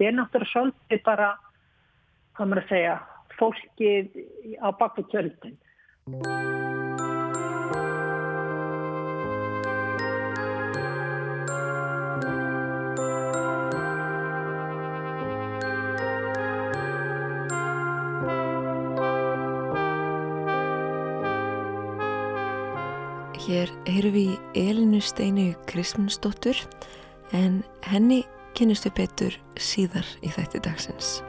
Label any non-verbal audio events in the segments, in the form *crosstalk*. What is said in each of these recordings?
þetta er náttúrulega svolítið bara, hvað maður að segja, fólkið á baku tjöldin. Hér heyrum við í Elinu Steinu Krismundsdóttur en henni kynustu betur síðar í þætti dagsins.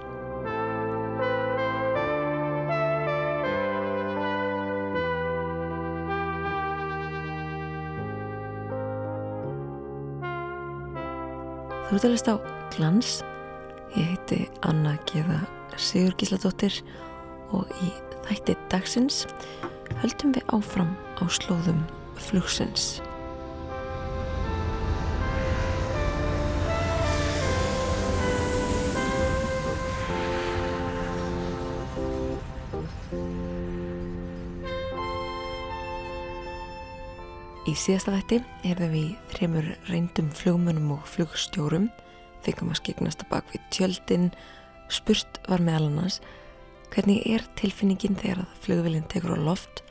Þú ert að lista á Glans. Ég heiti Anna Geða Sigur Gísladóttir og í þætti dagsins höldum við áfram á slóðum flugsins. Í síðasta vætti erðum við þreymur reyndum flugmönum og flugstjórum, fengum að skiknast að bak við tjöldin, spurt var meðal annars hvernig er tilfinningin þegar að flugvilin tekur á loft?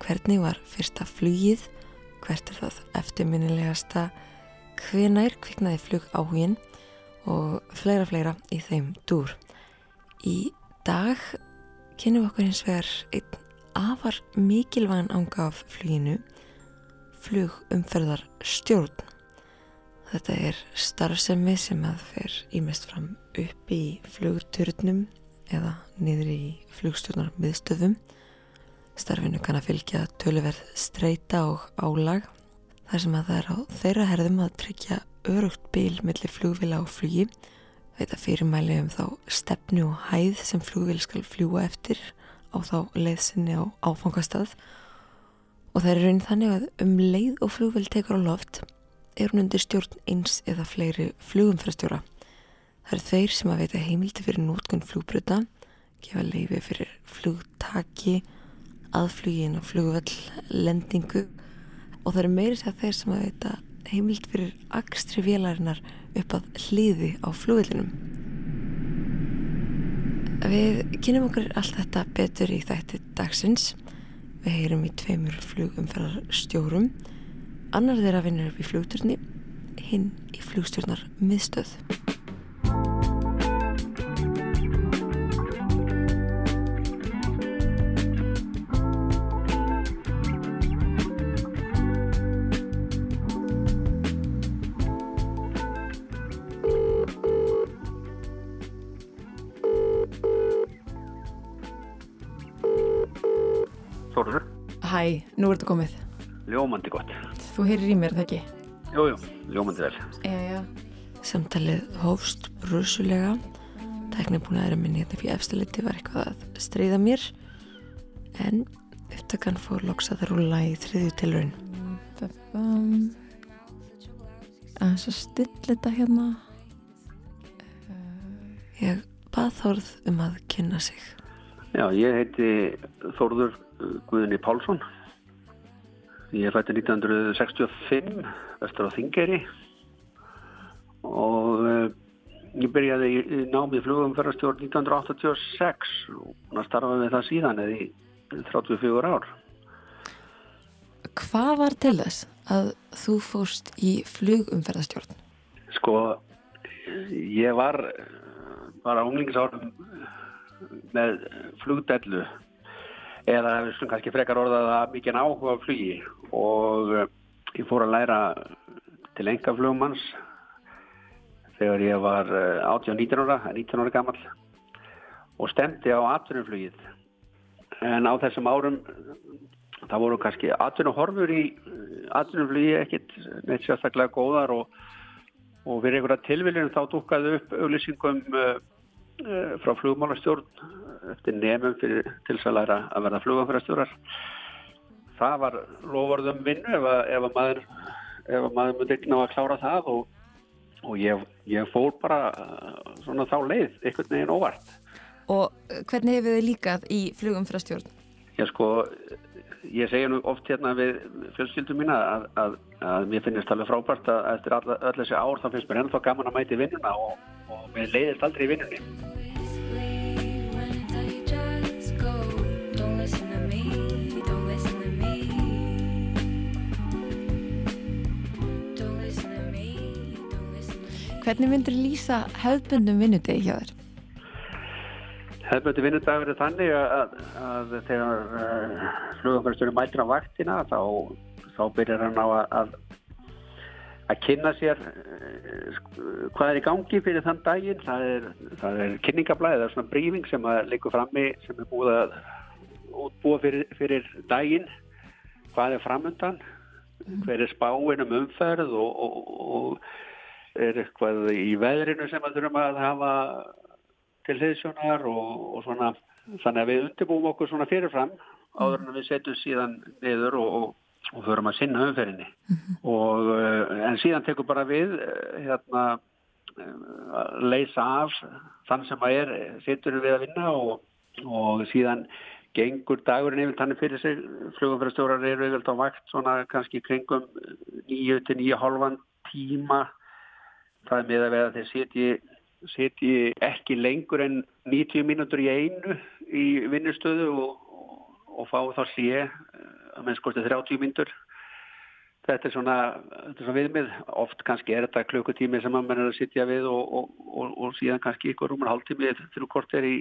Hvernig var fyrsta flugið, hvert er það eftirminnilegasta, hvenær kviknaði flug áhugin og fleira fleira í þeim dúr. Í dag kynum okkur hins vegar einn afar mikilvægan ánga af fluginu, flugumferðar stjórn. Þetta er starfsemi sem að fer ímest fram upp í flugturnum eða niður í flugstjórnar miðstöðum Starfinu kann að fylgja töluverð streyta og álag þar sem að það er á þeirra herðum að tryggja örugt bíl millir flugvila og flugi veita fyrirmæli um þá stefnu og hæð sem flugvil skal fljúa eftir á þá leiðsynni á áfangastað og það er raun þannig að um leið og flugvil tekur á loft er hún undir stjórn eins eða fleiri flugumfrastjóra. Það er þeir sem að veita heimildi fyrir nótkunn flugbruta, gefa leifi fyrir flugtaki aðflugin og flugvöll lendingu og það eru meiri sér þeir sem að veita heimild fyrir akstri vélarinnar upp að hliði á flugvöllinum. Við kynum okkur allt þetta betur í þætti dagsins. Við heyrum í tveimur flugumferðar stjórum. Annar þeirra vinnur upp í flugturni, hinn í flugstjórnar miðstöð. Hæ, nú er þetta komið. Ljómandi gott. Þú heyrir í mér, það ekki? Jú, jú, ljómandi vel. Já, já. Samtalið hófst brusulega. Tæknibúnaðurinn minn hérna fyrir efstaliti var eitthvað að stríða mér. En upptakan fór loksað að rúla í þriðju tilraun. Um, að svo still þetta hérna. Ég bað Þórð um að kynna sig. Já, ég heiti Þórður Guðni Pálsson. Ég er fættið 1965 vestur á Þingeri og uh, ég byrjaði í námið flugumferðarstjórn 1986 og starfaði við það síðan eða í 34 ár. Hvað var til þess að þú fóst í flugumferðarstjórn? Sko, ég var bara unglingsárum með flugdellu eða kannski frekar orðaða mikið áhuga á flugi. Og uh, ég fór að læra til enga flugmanns þegar ég var uh, 18-19 ára, 19 ára gammal og stemdi á atvinnuflugið. En á þessum árum það voru kannski atvinnuhorfur í atvinnuflugi ekkit neitt sérstaklega góðar og, og fyrir einhverja tilviljum þá dúkaði upp auglýsingum uh, frá flugmálastjórn eftir nefnum fyrir til þess að verða flugumfærastjórar það var lofarðum vinnu ef ef að maður ef að maður myndi ekki ná að klára það og, og ég, ég fór bara svona þá leið einhvern veginn óvart Og hvernig hefur þið líkað í flugumfærastjórn? Já sko ég segja nú oft hérna við fjölskyldum mína að, að, að mér finnst alveg frábært að eftir öll þessi ár þá finnst mér ennþá gaman að mæti vinnuna og, og mér leiðist aldrei í vinnunni. Hvernig myndir lýsa hefðbundum vinnudegi hjá þér? Hefðbundu vinnudagur er þannig að, að, að þegar uh, flugumfærstöru mætir á vaktina þá, þá byrjar hann á að, að kynna sér uh, hvað er í gangi fyrir þann daginn. Það er, það er kynningablaðið, það er svona brífing sem leikur frammi sem er búið að útbúa fyrir, fyrir daginn, hvað er framöndan, hver er spáinn um umferð og, og, og er eitthvað í veðrinu sem að þurfum að hafa til hliðsjónar og, og svona þannig að við undirbúum okkur svona fyrirfram áður en við setjum síðan niður og, og, og förum að sinna umferðinni. Mm -hmm. og eh, en síðan tekum bara við eh, hérna eh, að leysa af þann sem að er sittur við að vinna og síðan gengur dagurinn yfir þannig fyrir sig. Flugumfærastjórar eru yfir á vakt svona kannski kringum 9-9,5 tíma. Það er með að vera þeir setji, setji ekki lengur en 90 mínútur í einu í vinnustöðu og, og fá þá sé eh, að mennskostið 30 mínútur. Þetta er svona, svona viðmið. Oft kannski er þetta klukkutími sem mann er að sitja við og, og, og síðan kannski ykkur rúmur hálftími til hvort er í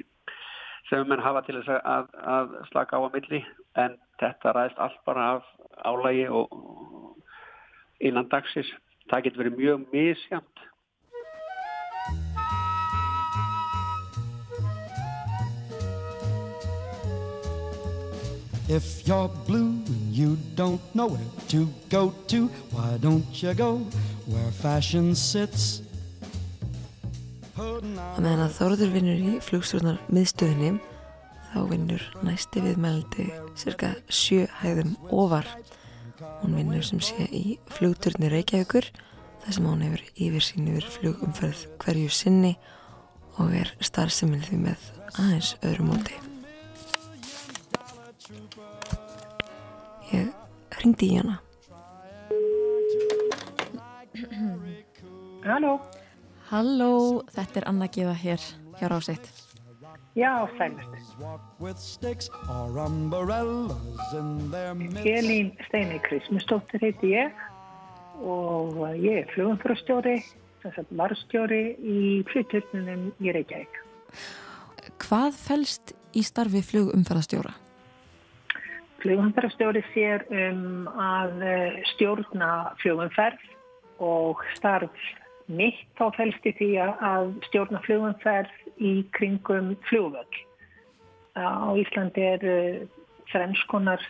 sem mann hafa til þess að, að slaka á að milli. En þetta ræðist allt bara af álægi og innan dagsis það getur verið mjög misjamt If you're blue and you don't know where to go to, why don't you go where fashion sits? Að meðan að Þóruður vinnur í flugstjórnar miðstöðinni þá vinnur næsti viðmældi cirka sjö hæðum ofar. Hún vinnur sem sé í flugturni Reykjavíkur þar sem hún hefur yfirsýn yfir flugumferð hverju sinni og er starfsemil því með aðeins öðru móti. Ég ringdi í hana. Halló. Halló, þetta er Anna Gíða hér hjá Rásitt. Já, sælust. Elín Steini Krismustóttir heiti ég og ég er flugumfröstjóri, varstjóri í fluturnunum í Reykjavík. Hvað fælst í starfi flugumfröstjóra? Flugumferðarstjóri sér um að eh, stjórna flugumferð og starf mitt þá fælst í því að stjórna flugumferð í kringum flugvöld. Á Íslandi er þrennskonar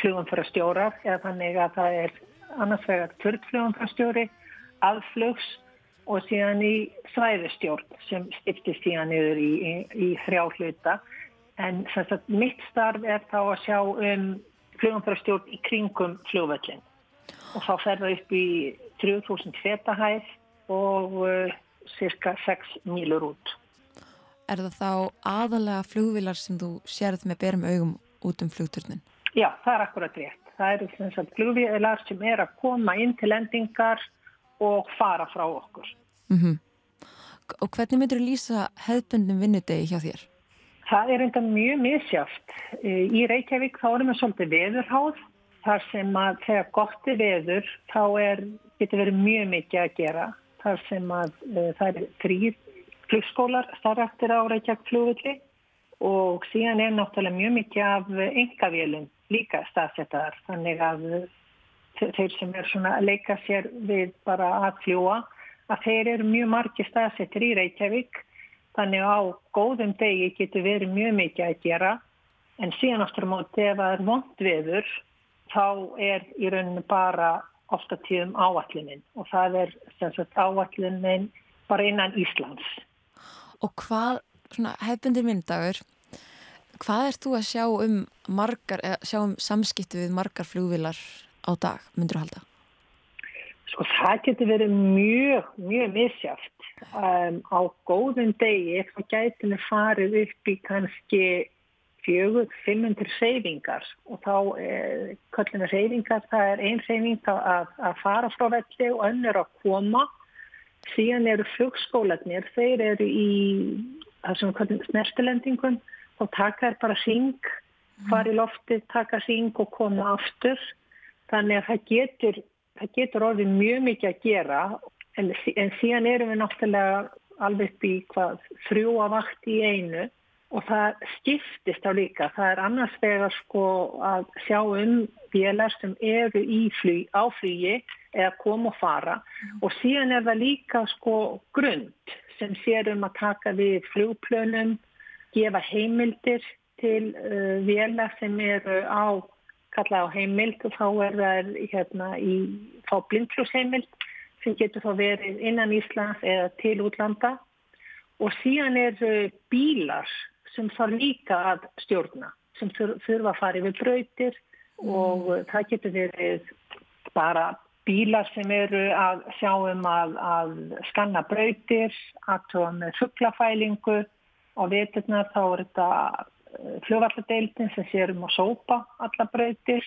flugumferðarstjórar eða þannig að það er annars vegar törnflugumferðarstjóri, aðflugs og síðan í svæðistjórn sem stiptist síðan yfir í, í, í þrjá hluta En sagt, mitt starf er þá að sjá um flugumfærastjórn í kringum flugvöllin og þá fer það upp í 3000 fetahæð og uh, cirka 6 mílur út. Er það þá aðalega flugvilar sem þú sérð með berum augum út um flugturnin? Já, það er akkurat rétt. Það eru flugvilar sem er að koma inn til endingar og fara frá okkur. Mm -hmm. Og hvernig myndur þú lýsa hefðbundum vinnudegi hjá þér? Það er enda mjög misjáft. Í Reykjavík þá erum við svolítið veðurháð þar sem að þegar gott er veður þá er, getur verið mjög mikið að gera. Þar sem að uh, það er þrýr flugskólar starfaktir á Reykjavík flugvilli og síðan er náttúrulega mjög mikið af engavélum líka staðsettaðar. Þannig að þeir sem er svona að leika sér við bara að fljúa að þeir eru mjög margi staðsettir í Reykjavík Þannig á góðum degi getur verið mjög mikið að gera en síðan aftur á móti ef það er vond viður þá er í rauninu bara ofta tíðum áallinin og það er áallinin bara innan Íslands. Og hvað, svona hefðbundir myndagur, hvað er þú að sjá um margar, sjá um samskiptu við margar flugvilar á dag, myndur þú halda? Sko það getur verið mjög, mjög misjáft um, á góðum degi þá gætinu farið upp í kannski fjögur, 500 reyfingar og þá eh, köllinu reyfingar, það er einn reyfing að, að fara frá velli og önnur að koma. Síðan eru flugskólanir, þeir eru í þessum snertilendingum og taka er bara syng, fara í loftið, taka syng og koma aftur. Þannig að það getur, það getur orðið mjög mikið að gera en, en síðan erum við náttúrulega alveg upp í hvað þrjúa vakt í einu og það skiptist á líka. Það er annars vegar sko að sjá um vélar sem eru í fly, á flygi eða koma og fara mm. og síðan er það líka sko grund sem sér um að taka við flugplönum, gefa heimildir til uh, vélar sem eru á, á heimild og þá er það hérna í, þá blindfljósheimild sem getur þá verið innan Íslands eða til útlanda. Og síðan eru bílar sem þarf líka að stjórna sem þurfa að fara yfir brautir og mm. það getur verið bara bílar sem eru að sjá um að, að skanna brautir, aðtóa með fugglafælingu og veturnar þá er þetta eh, fljóvallardeildin sem sér um að sópa alla brautir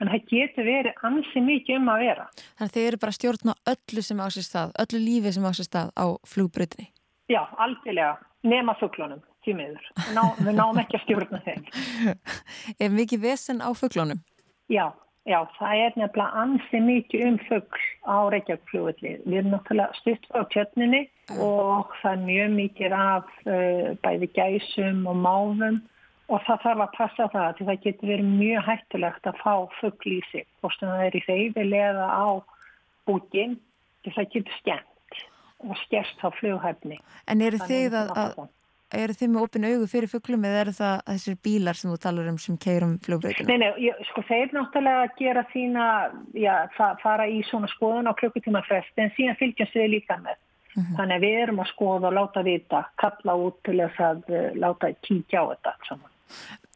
en það getur verið ansi mikið um að vera. Þannig þeir eru bara að stjórna öllu sem ásist stað, öllu lífi sem ásist stað á flugbröðinni? Já, algjörlega, nema fugglunum, tímiður. Ná, við náum ekki að stjórna þeim. *laughs* Er mikið vesen á fugglunum? Já, já, það er nefnilega ansi mikið um fuggl á Reykjavík-flugulli. Við erum náttúrulega stutt á tjötninni og það er mjög mikið af uh, bæði gæsum og máfum og það þarf að passa það því það getur verið mjög hættulegt að fá fuggl í sig og það er í reyfilega á búkin því það getur skemmt og skerst á flughæfni. En eru þið að, að eru þið með opin augu fyrir fugglum eða eru það þessir bílar sem þú talar um sem keirum flugbreytinu? Nei, nei, sko þeir náttúrulega gera þína, já, fara í svona skoðun á klukkutíma frest en síðan fylgjast við líka með. Mm -hmm. Þannig að við erum að skoða og láta vita, kalla út til þess að uh, láta kíkja á þetta saman.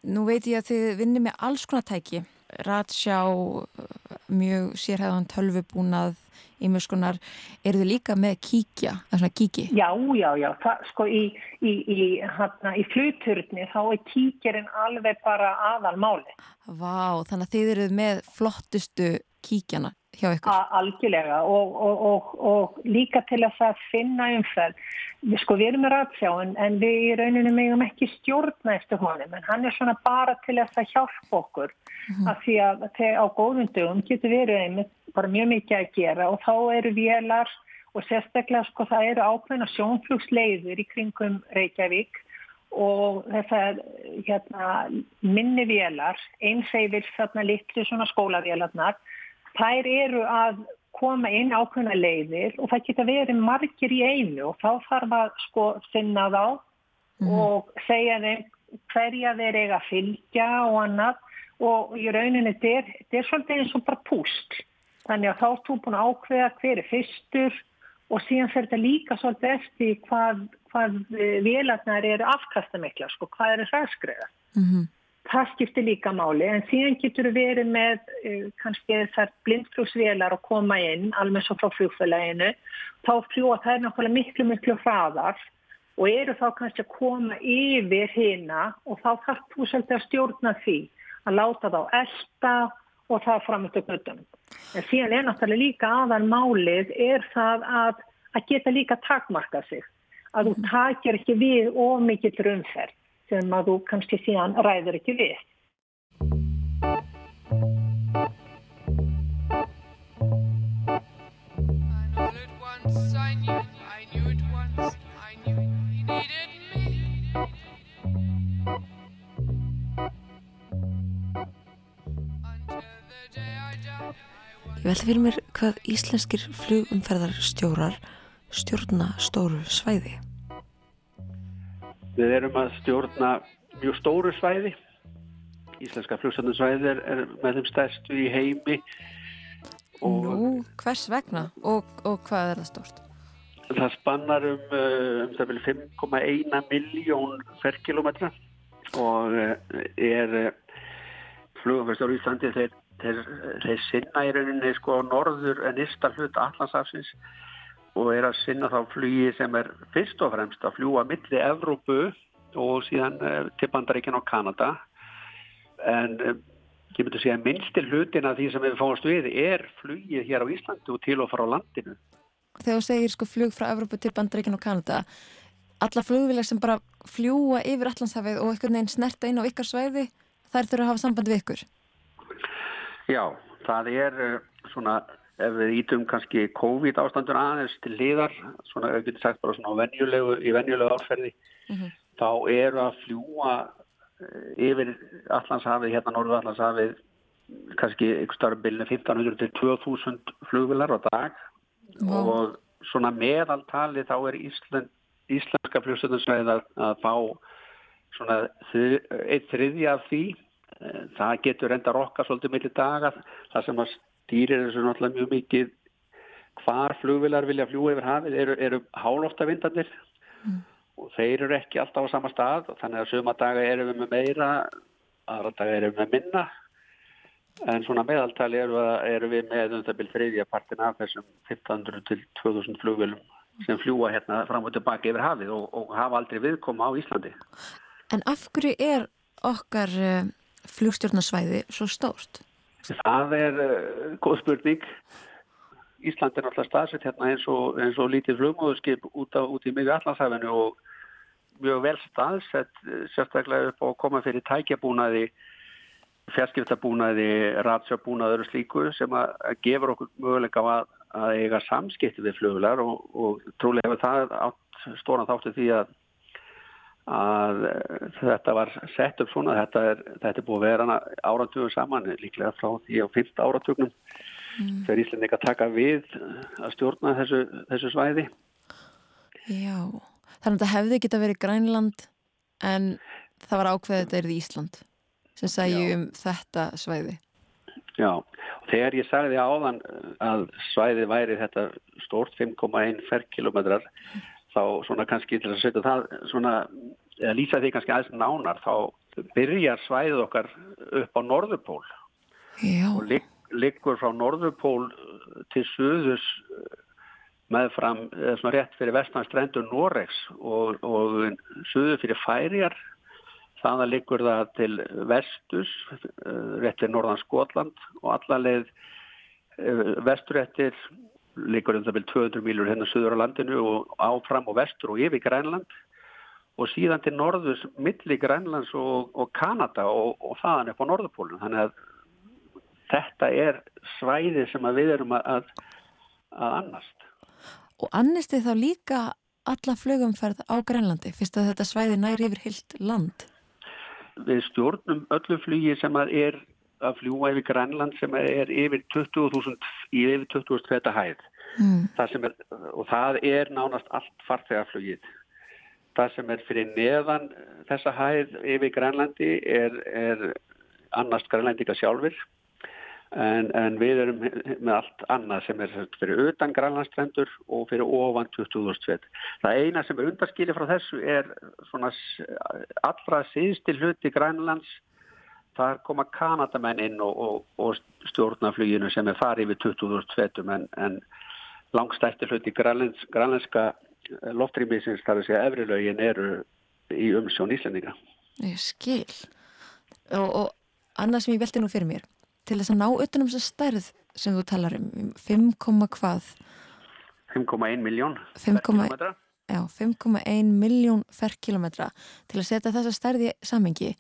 Nú veit ég að þið vinnir með alls konar tæki, ratsjá, mjög sérhæðan tölvubúnað, ímjöskunar, eru þið líka með kíkja, það er svona kíki? Já, já, já, það, sko í, í, í, hérna, í fluturni þá er kíkjerinn alveg bara aðal máli. Vá, þannig að þið eruð með flottustu kíkjana hjá ykkur? Algjörlega og, og, og, og líka til að finna umferð. Sko við erum með ratsjá en, en við í rauninu megum ekki stjórna eftir honum en hann er svona bara til að það hjálpa okkur mm -hmm. af því að á góðum dögum getur verið einmitt bara mjög mikið að gera og þá eru vélar og sérstaklega sko það eru ákveðna sjónflugsleiður í kringum Reykjavík og þessar hérna, minni vélar, eins eifir þarna litlu svona skólavélarnar, þær eru að koma inn ákveðna leiðir og það geta verið margir í einu og þá þarf að sko finna þá mm -hmm. og segja þeim hverja þeir eiga að fylgja og annað. Og í rauninni þetta er svolítið eins og bara púst þannig að þá er þú búin að ákveða hver er fyrstur og síðan fer þetta líka svolítið eftir hvað, hvað vélarnar eru afkastamikla sko, hvað eru hræðskriða mm -hmm það skiptir líka máli en síðan getur við verið með uh, kannski þessar blindfljósvélar að koma inn alveg svo frá fljófélaginu þá fljúa það er náttúrulega miklu miklu hraðar og eru þá kannski að koma yfir hérna og þá þarf þú svolítið að stjórna því að láta þá elda og það framötu göttum. En síðan er náttúrulega líka aðan málið er það að, að geta líka takmarka sig að þú takir ekki við of mikill rumferð sem að þú kannski síðan ræður ekki við. Ég veldi fyrir mér hvað íslenskir flugumferðarstjórar stjórna stóru svæði. Við erum að stjórna mjög stóru svæði. Íslenska flugstöndusvæði er, er með þeim stærstu í heimi. Nú, hvers vegna og, og hvað er það stórt? Það spannar um, um 5,1 miljón ferkilometra og eh, er eh, flugumfærstur í Íslandi þeir, þeir, þeir sinna í rauninni sko norður en ista hlut allansafsins og er að sinna þá flugi sem er fyrst og fremst að fljúa milli Evrópu og síðan eh, til Bandaríkinn og Kanada. En eh, ég myndi að segja minnstil hlutin að því sem við fáast við er flugið hér á Íslandu og til og frá landinu. Þegar þú segir sko flug frá Evrópu til Bandaríkinn og Kanada alla flugvilar sem bara fljúa yfir Allandshafið og einhvern veginn snerta inn á ykkar svæði þær þurfa að hafa samband við ykkur? Já, það er uh, svona ef við ítum kannski COVID ástandur aðeins til liðar svona auðvitað sagt bara svona venjulegu, í venjulegu áferði mm -hmm. þá eru að fljúa uh, yfir Allandshafið, hérna Norðu Allandshafið kannski einhver starf bylni 1500 til 2000 flugvilar á dag wow. og svona meðaltali þá er Ísland, íslenska flugstöðunsveið að, að fá svona eitt þriði af því eh, það getur enda rokka svolítið millir daga það sem að stýrir þessu náttúrulega mjög mikið hvar flugvilar vilja fljúa yfir hafið eru, eru hálóftavindanir mm. og þeir eru ekki alltaf á sama stað þannig að sögum að daga eru við með meira aðra daga eru við með minna En svona meðaltali eru, eru við með um það byrjum þriðja partin af þessum 1500 til 2000 flugvelum sem fljúa hérna fram og tilbaka yfir hafið og, og hafa aldrei viðkoma á Íslandi. En af hverju er okkar uh, flugstjórnarsvæði svo stórt? Það er uh, góð spurning. Ísland er náttúrulega staðsett hérna eins og, eins og lítið flugmóðurskip út, út í miðju allansafinu og mjög vel staðsett eh, sérstaklega upp á að koma fyrir tækjabúnaði fjarskiptabúnaði, ratsjabúnaði og slíku sem að, að gefur okkur möguleika að, að eiga samskipti við fluglar og, og trúlega hefur það átt stóran þáttu því að, að þetta var sett upp svona, þetta er, þetta er búið að vera áratugum saman, líklega frá því á fyrsta áratugnum mm. þegar að taka við að stjórna þessu, þessu svæði. Já, þannig að það hefði geta verið Grænland en það var ákveðið að þetta er í Ísland sem segju um þetta svæði. Já, og þegar ég sagði áðan uh, að svæði væri þetta stórt 5,1 ferrkilometrar þá svona kannski til að setja það svona, eða lýsa því kannski aðeins nánar þá byrjar svæðið okkar upp á Norðupól Já. og lig, liggur frá Norðupól til Suðus uh, meðfram, eða svona rétt fyrir vestanstrendur Noregs og, og Suðu fyrir Færiar Þannig liggur það til vestus, eh, réttir norðan Skotland og allarleið eh, vesturettir liggur um það vel 200 mílur hennar söður á landinu og áfram og vestur og yfir Grænland og síðan til norðus milli Grænlands og, og Kanada og, og þaðan upp á norðupólun. Þannig að þetta er svæði sem við erum að, að annast. Og annist þið þá líka alla flögumferð á Grænlandi fyrst að þetta svæði næri yfir heilt land? við stjórnum öllu flugi sem er að fljúa yfir Grænland sem er yfir 20.000 í yfir 20.000 feta hæð. Mm. það er, og það er nánast allt farþegarflugið. Það sem er fyrir neðan þessa hæð yfir Grænlandi er, er annars grænlandika sjálfur En, en við erum með allt annað sem er fyrir utan grænlandstrendur og fyrir ofan 20.000 það eina sem er undarskilið frá þessu er svona allra síðstil hluti grænlands þar koma Kanadamenn inn og, og, og stjórnafluginu sem er farið við 20.000 en, en langstættir hluti grænlands, grænlandska loftrýmisins þar að segja efrilögin eru í umsjón Íslandinga Ég skil og, og annað sem ég velti nú fyrir mér til þess að ná utanum þess að stærð sem þú talar um, 5, hvað? 5,1 miljón ferkilometra. Já, 5,1 miljón ferkilometra til að setja þessa stærði samengi.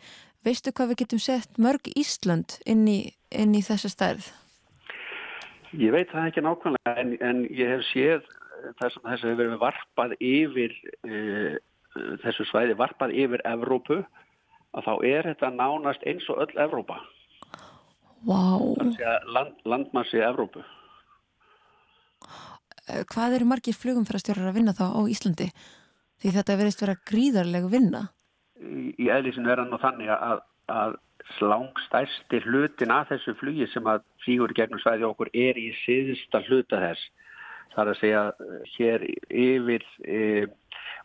Veistu hvað við getum sett mörg Ísland inn í, inn í þessa stærð? Ég veit það ekki nákvæmlega en, en ég hef séð þess að þessu hefur verið varpað yfir e, þessu svæði varpað yfir Evrópu að þá er þetta nánast eins og öll Evrópa Wow. Land, landmassi Evrópu. Eh, hvað eru margir flugumfærastjórar að vinna þá á Íslandi? Því þetta verðist vera gríðarlega vinna. Í, í eðlisinu er hann og þannig að, að slangstærsti hlutin að þessu flugi sem að flýgur gegnum svæði okkur er í síðsta hluta þess. Það er að segja hér yfir e,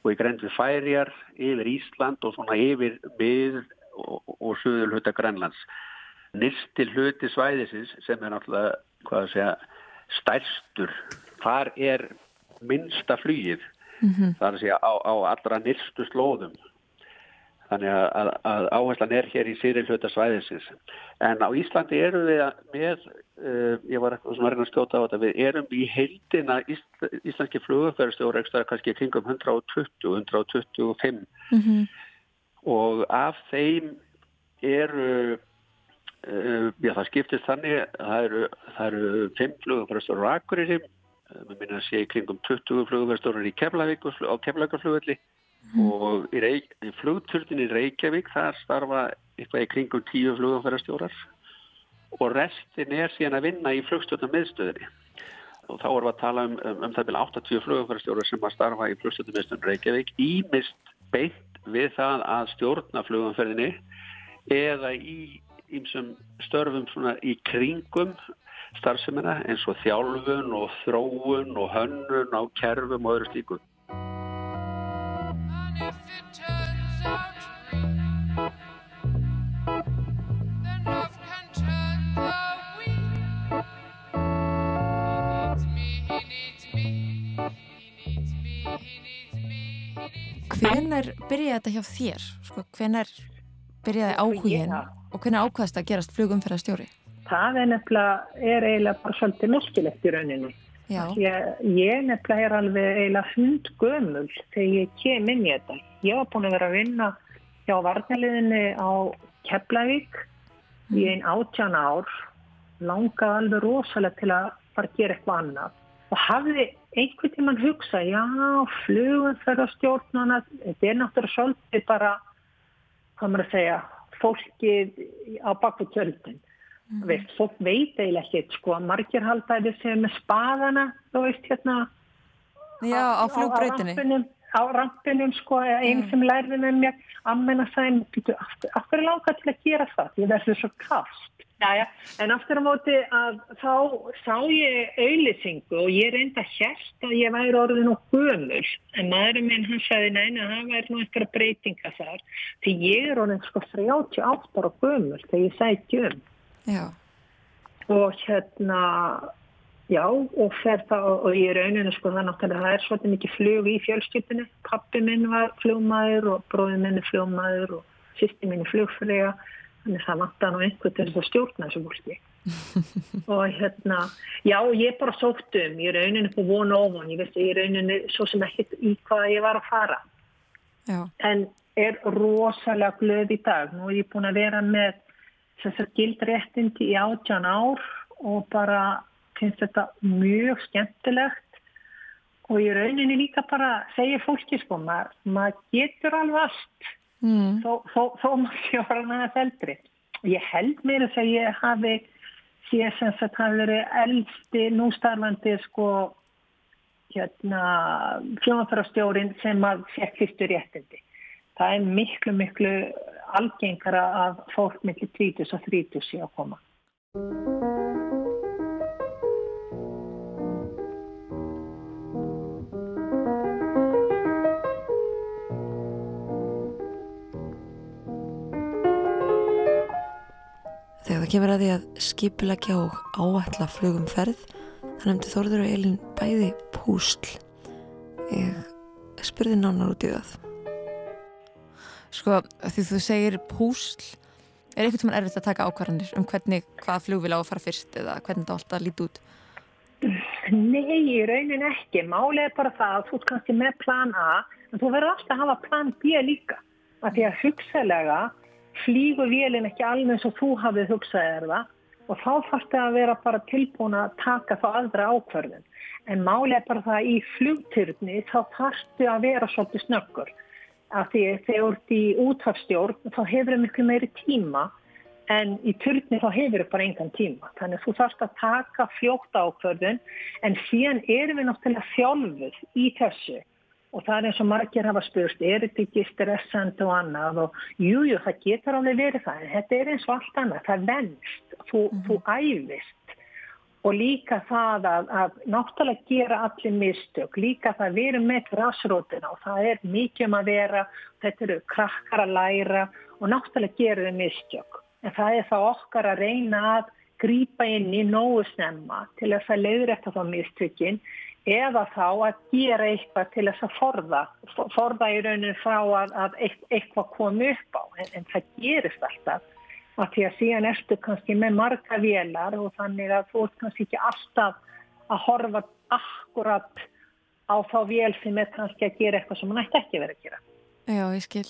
og í grendu færiar, yfir Ísland og svona yfir mið og, og söður hluta Grænlands nýrsti hluti svæðisins sem er náttúrulega hvað að segja stærstur þar er minnsta flýið mm -hmm. þar að segja á, á allra nýrstu slóðum Þannig að, að áherslan er hér í síri hluta svæðisins. En á Íslandi erum við með, uh, ég var eitthvað sem var að skjóta á þetta, við erum í heildina Ísl, íslenski flugumferðstjóra ekstra kannski kringum 120, 125 mm -hmm. og af þeim eru, uh, já það skiptist þannig, það eru, það eru 5 flugumferðstjóra á Akureyri, við minna að sé kringum 20 flugumferðstjóra í Keflavík á Keflavíkarflugvelli Mm. Og í, í flugturnin í Reykjavík þar starfa eitthvað í kringum tíu flugumferðarstjórar. Og restin er síðan að vinna í flugstjórnum miðstöðinni og þá erum við að tala um, um, um það með 80 flugumferðarstjórar sem að starfa í flugstjórnum miðstöðin Reykjavík ímist beint við það að stjórna flugumferðinni eða í ímsum störfum svona í kringum starfseminna eins og þjálfun og þróun og hönnun á kerfum og öðru stíkum Hvenar byrjaði þetta hjá þér? Sko, hvenar byrjaði áhugin yeah. og hvenar ákvæðast að gerast flugumferðarstjóri? Það er nefnilega, er eiginlega bara svolítið merkilegt í rauninni. Ég, nefnilega er alveg eiginlega hund gömul þegar ég kem inn í þetta. Ég var búin að vera að vinna hjá varnaliðinni á Keflavík mm. í einn áttjan ár, langaði alveg rosalega til að fara að gera eitthvað annað og hafði einhvern tíman hugsa, já, flugum fyrir að stjórna þetta er náttúrulega svolítið bara, hvað maður að segja, fólkið á baku tjöldin. Mm. Veist, fólk veit eiginlega ekkert, sko, margir haldaði sem með spaðana, þú veist, hérna, já, á, á flugbreytinni. Á rampinum, sko, einn mm. sem lærði með mér, ammenna sæn, af hverju langar til að gera það? Því það er svo kast. Jæja, en aftur á móti að þá sá ég auðlisingu og ég reynda hérst að ég væri orðin og gömul en maðurinn minn hann sagði neina að það væri nú eitthvað breytinga þar því ég er orðin sko 38 ára gömul þegar ég sæti um já. og hérna já og fer það og ég er auðvinu sko það náttúrulega það er svolítið mikið flug í fjölskyldinu pappi minn var flugmaður og bróði minn er flugmaður og sýsti minn er flugfræða þannig að það vantar nú einhvern til þess að stjórna þessu fólki. *laughs* Og hérna já ég bara sótt um ég er rauninni på von og ofan. Ég veist ég er rauninni svo sem ekkert í hvað ég var að fara. Já. en er rosalega glöð í dag. Nú er ég búin að vera með þessar gildréttindi í átjan ár og bara finnst þetta mjög skemmtilegt og ég rauninni líka bara segja fólki sko maður, maður getur alveg allt mm. þó, þó, þó maður sé orðan aðeins eldri. Ég held mér að ég hafi sér sem þetta hafi verið eldsti nústarfandi sko hérna fljóðanfærastjórin sem að fekk fyrstu réttindi. Það er miklu, miklu algengara að fólk millir 20 og 30 sé að koma. Það kemur að því að skipilegja og áætla flugum ferð þannig að Þorður og Elin bæði púsl ég spurði nánar út í það Sko því þú segir púsl er eitthvað sem er erfitt að taka ákvarðanir um hvernig hvað flug vil á að fara fyrst eða hvernig þetta alltaf líti út Nei, í raunin ekki Málið er bara það að þú er kannski með plan A en þú verður alltaf að hafa plan B líka af því að hugsalega flýgu vélinn ekki alveg eins og þú hafið hugsaðið er það og þá þarf það að vera bara tilbúin að taka þá aðra ákverðin. En máli er bara það í flugtyrni þá þarftu að vera svolítið snöggur. Af því þegar þú ert í útvarstjórn þá hefur það miklu meiri tíma en í tyrni þá hefur það bara engan tíma. Þannig að þú þarfst að taka fljótt ákverðin en síðan erum við náttúrulega þjálfuð í þessu og það er eins og margir hafa spurst, er þetta ekki stressand og annað og jújú, jú, það getur alveg verið það, en þetta er eins og allt annað, það venst, þú, mm -hmm. þú æfist og líka það að, að náttúrulega gera allir mistök, líka það að vera með græsrótina og það er mikið um að vera, þetta eru krakkar að læra og náttúrulega gera þau mistök, en það er það okkar að reyna að grýpa inn í nógu snemma til að það leiður eftir þá mistökinn eða þá að gera eitthvað til þess að forða, forða í rauninu frá að, að eitthvað komi upp á. En, en það gerist alltaf að því að síðan erstu kannski með marga vélar og þannig að þú ert kannski ekki alltaf að horfa akkurat á þá vél sem er kannski að gera eitthvað sem hann ætti ekki verið að gera. Já, ég skil.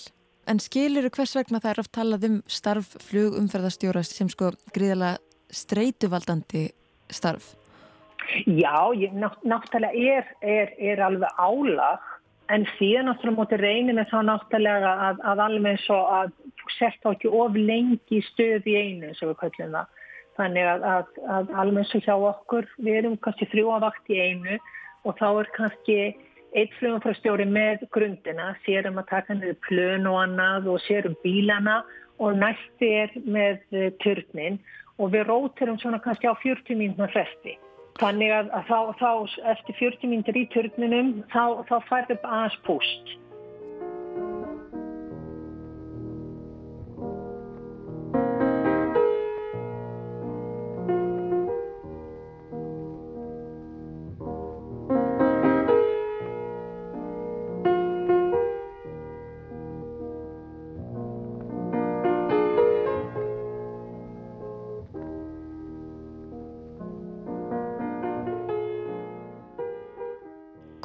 En skilur hvers vegna það er oft talað um starf flugumferðarstjóra sem sko gríðala streytuvaldandi starf? Já, ég, náttúrulega er, er, er alveg álag en síðan náttúrulega mútið reynið með þá náttúrulega að, að alveg svo að sett á ekki of lengi stöð í einu sem við kallum það. Þannig að, að, að alveg svo hjá okkur, við erum kannski þrjóavakt í einu og þá er kannski eitt flugumfrastjóri með grundina, sérum að taka niður plön og annað og sérum bílana og næsti er með turnin og við róturum svona kannski á 40 mínuna fresti. Þannig að, þá, þá eftir 40 mínir í turninum þá, þá færðum aðeins púst.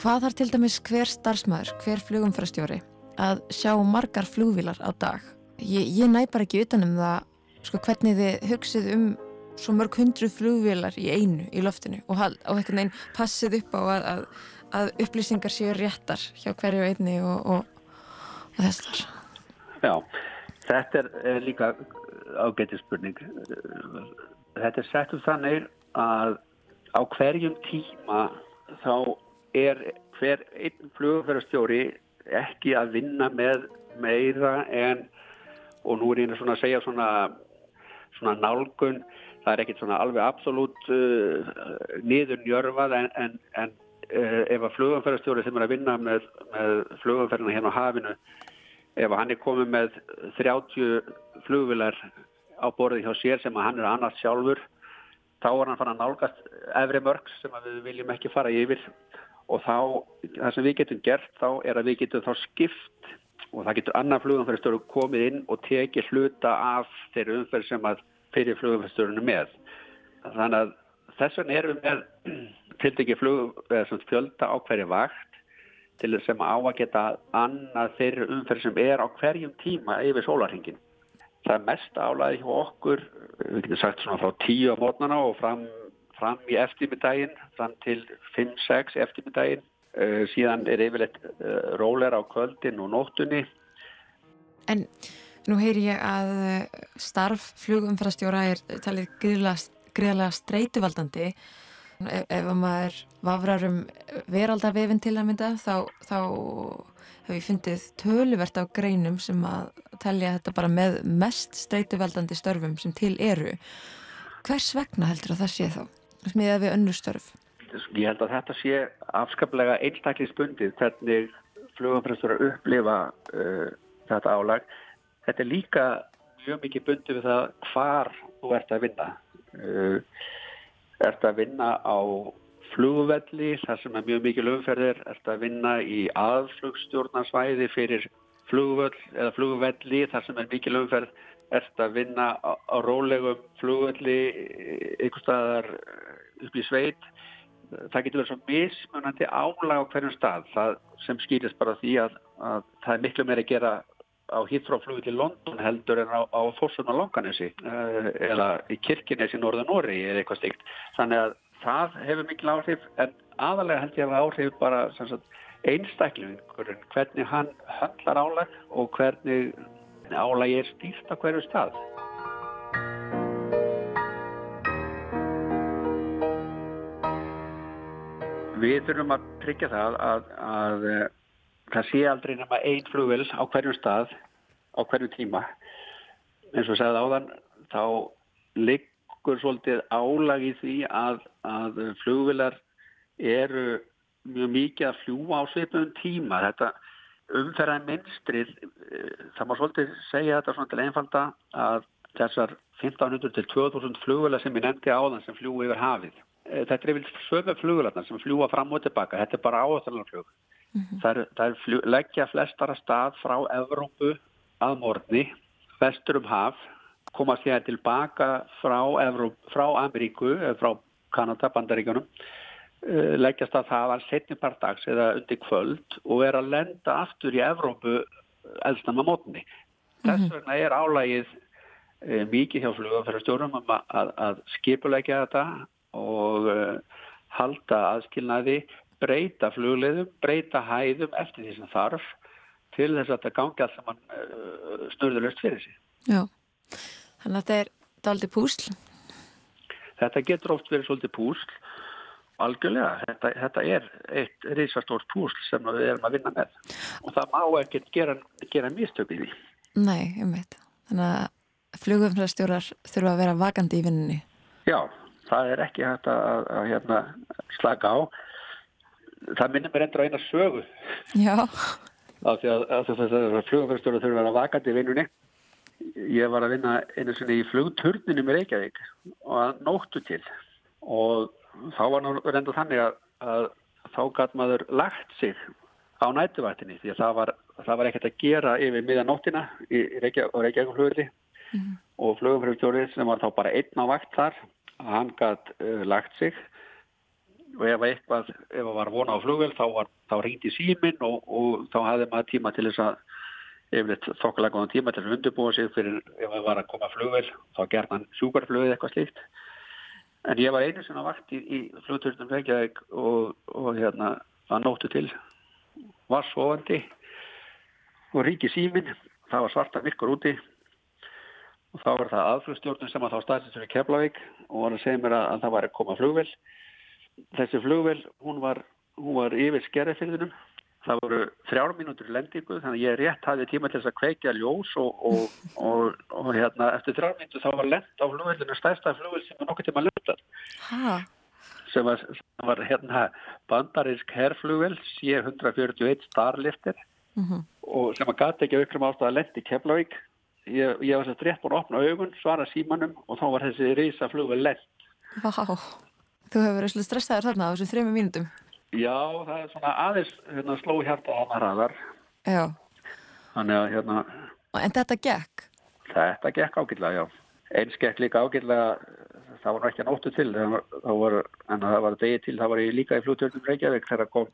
Hvað þarf til dæmis hver starfsmæður, hver flugumfærastjóri að sjá margar flugvilar á dag? Ég, ég næ bara ekki utanum það sko, hvernig þið hugsið um svo mörg hundru flugvilar í einu í loftinu og, og einhvern veginn passið upp á að, að, að upplýsingar séu réttar hjá hverju einni og, og, og þessar. Já, þetta er líka ágætið spurning. Þetta er sett um þannig að á hverjum tíma þá er hver einn flugverðarstjóri ekki að vinna með meira en og nú er ég svona að segja svona, svona nálgun það er ekkert svona alveg absolutt uh, niður njörfað en, en, en uh, ef að flugverðarstjóri sem er að vinna með, með flugverðarna hérna á hafinu ef hann er komið með 30 flugvilar á borði hjá sér sem að hann er annars sjálfur þá er hann fann að nálgast efri mörgs sem við viljum ekki fara yfir og þá, það sem við getum gert þá er að við getum þá skipt og það getur annar flugumfæristöru komið inn og tekið hluta af þeirri umferð sem að fyrir flugumfæristörunum með. Þannig að þess vegna erum við *clears throat* til dækið fjölda á hverju vakt til þess að á að geta annað þeirri umferð sem er á hverjum tíma yfir sólarhingin. Það er mest álæði hjá okkur, við getum sagt svona frá tíu á mótnana og fram fram í eftirmiddaginn, fram til 5-6 eftirmiddaginn. Uh, síðan er yfirleitt uh, róler á kvöldin og nóttunni. En nú heyri ég að uh, starf flugumfærastjóra er talið greiðlega streytuvaldandi. Ef, ef maður vafrar um veraldavefin til að mynda þá, þá hef ég fundið töluvert á greinum sem að telja þetta bara með mest streytuvaldandi störfum sem til eru. Hvers vegna heldur að það sé þá? Smiðað við önnustörf? Ég held að þetta sé afskaplega einstaklisbundið hvernig flugumfræstur að upplifa uh, þetta álag. Þetta er líka mjög mikið bundið við það hvar þú ert að vinna. Uh, ert að vinna á flugvelli, þar sem er mjög mikið umferðir, ert að vinna í aðflugstjórnarsvæði fyrir flugvöll eða flugvelli, þar sem er mikið umferð, ert að vinna á, á rólegum flugvelli, ykkur staðar upp í sveit. Það getur verið svo mismunandi álag á hverjum stað. Það sem skýrist bara því að, að það er miklu meira að gera á Hýþróflugu til London heldur en á, á Fossum og Longanesi eh, eða í Kirkinesi Norða Nóri eða eitthvað stíkt þannig að það hefur mikil áhrif en aðalega held ég að áhrif bara einstaklingur hvernig hann höndlar álag og hvernig álag er stýrt á hverju stað Við þurfum að tryggja það að, að, að eh, það sé aldrei nema einn flugvel á hverjum stað, á hverjum tíma. En svo segðað áðan, þá liggur svolítið álag í því að, að flugvelar eru mjög mikið að fljúa á svipum tíma. Þetta umferðan minnstrið, eh, það má svolítið segja þetta svona til einfalda að þessar 1500 til 2000 flugvelar sem ég nefndi áðan sem fljúi yfir hafið eh, þetta er vel sömu flugularnar sem fljúa fram og tilbaka, þetta er bara áhættanarflug. Mm -hmm. Það er, það er fljú, leggja flestara stað frá Evrópu að morgni, vestur um haf, koma sér tilbaka frá, Evróp, frá Ameríku, frá Kanada, Bandaríkunum, eh, leggjast að það var setnipart dags eða undir kvöld og er að lenda aftur í Evrópu eldsnama mótni. Þess mhm. vegna er álægið e, mikið hjá flugafærastjórum að, að, að skipulegja þetta og uh, halda aðskilnaði, breyta flugleiðum, breyta hæðum eftir því sem þarf til þess að þetta gangi alls saman uh, snurðulust fyrir sig. Já, þannig að þetta er daldi púsl? Þetta getur oft verið svolítið púsl, algjörlega. Þetta, þetta er eitt reysastórt púsl sem við erum að vinna með og það má ekkert gera, gera mistök í því. Nei, um veit. Þannig að flugumfærastjórar þurfa að vera vakandi í vinninni. Já, það er ekki hægt að, að, að hérna, slaka á það minnir mér endur á eina sögu já af því að, að flugumfærstöru þurfa að vera vakandi í vinnunni ég var að vinna einu sinni í flugturninu með Reykjavík og að nóttu til og þá var nú reynda þannig að, að þá gæt maður lagt sig á nætuvættinni því að það var, það var ekkert að gera yfir miðanóttina í Reykjavík flugurli mm -hmm. og flugumfærstöru sem var þá bara einn á vakt þar hann gætt uh, lagt sig. Og ef eitthvað, ef það var vona á flugvel þá, þá ringdi símin og, og þá hafði maður tíma til þess að yfirleitt þokkalega góðan tíma til að undirbúa sig fyrir ef það var að koma flugvel þá gerði hann sjúkarflöðið eitthvað slíkt en ég var einu sem að vakt í, flugturnum Reykjavík og, og hérna að nóttu til var sofandi og ringi símin það var svarta virkur úti og þá var það aðflugstjórnum sem að þá staðsins í Keflavík og var að segja mér að, að það var að koma flugvel. Þessi flugvel, hún var, var yfir skerrefyrðunum. Það voru þrjár mínútur lendingu þannig að ég rétt hafði tíma til þess að kveikja ljós og, og, og, og hérna eftir þrjár mínútur þá var lend á flugvelinu stærsta flugvel sem var nokkur tíma lendar. Hæ? Sem var, sem var hérna bandarisk herrflugvel C-141 Starlifter mm -hmm. og sem að gati ekki aukrum ástað að lendi Keflavík ég, ég var svo rétt búin að opna augun, svara símanum og þá var þessi reysa flugvel lett. Vá, þú hefur verið stressaður þarna á þessum þrejum mínutum. Já, það er svona aðeins hérna, sló hjarta á ræðar. Já. Þannig að hérna... En þetta gekk? Þetta gekk ágillega, já. Eins gekk líka ágillega, það var ekki nóttu til, var, en það var degi til, það var ég líka í flugtörnum Reykjavík þegar kom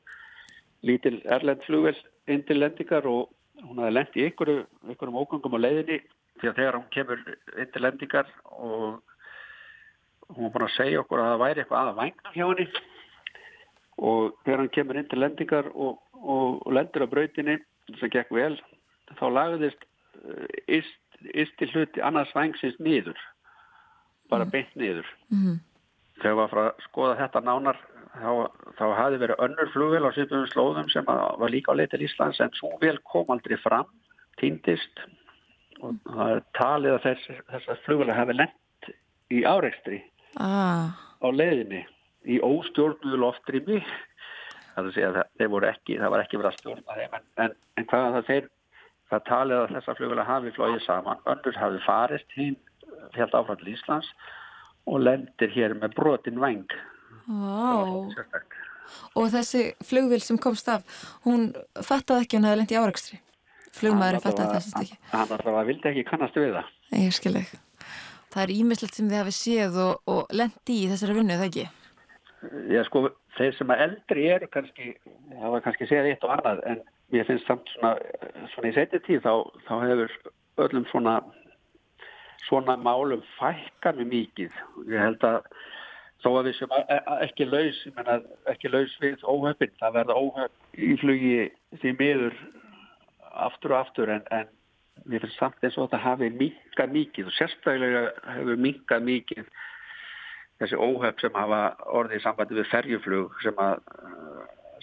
lítil erlend flugvel inn til lendingar og hún hafi lendt í ykkurum, ykkurum ógangum á leiðinni því að þegar hún kemur inn til lendingar og hún var búin að segja okkur að það væri eitthvað aða vængna hjá henni og þegar hann kemur inn til lendingar og, og, og lendur á brautinni sem gekk vel þá lagðist íst til hluti annars vængsins nýður bara mm. beint nýður mm. þegar við varum að skoða þetta nánar þá, þá hafi verið önnur flugvel á sýpum slóðum sem var líka á leið til Íslands en svo vel kom aldrei fram, týndist og það er talið að þess, þessar flugvelar hafi lent í áreikstri ah. á leiðinni í óstjórnuðu loftrými það, það var ekki verið að stjórna þeim en, en, en hvað það þeir það talið að þessar flugvelar hafi flóið saman önnur hafi farist hinn helt áfram til Íslands og lendir hér með brotin veng Wow. Og þessi flugvil sem komst af, hún fattaði ekki hún hefði lendt í áraugstri. Flugmaðurinn fattaði þessist ekki. Hann alltaf vildi ekki kannast við það. Ég skil ekki. Það er ímislegt sem þið hafi séð og, og lendi í þessari vinnu, það ekki? Já, sko, þeir sem að eldri eru kannski, var kannski séð eitt og annað, en ég finnst samt svona, svona í setja tíð þá, þá hefur öllum svona, svona málum fækkan við mikið. Ég held að þó að við sem ekki laus, menna, ekki laus við óhöfn, það verða óhöfn í flugi því miður aftur og aftur en, en við finnst samt eins og þetta hafi minkað mikið og sérstaklega hefur minkað mikið þessi óhöfn sem hafa orðið í sambandi við ferjuflug sem að,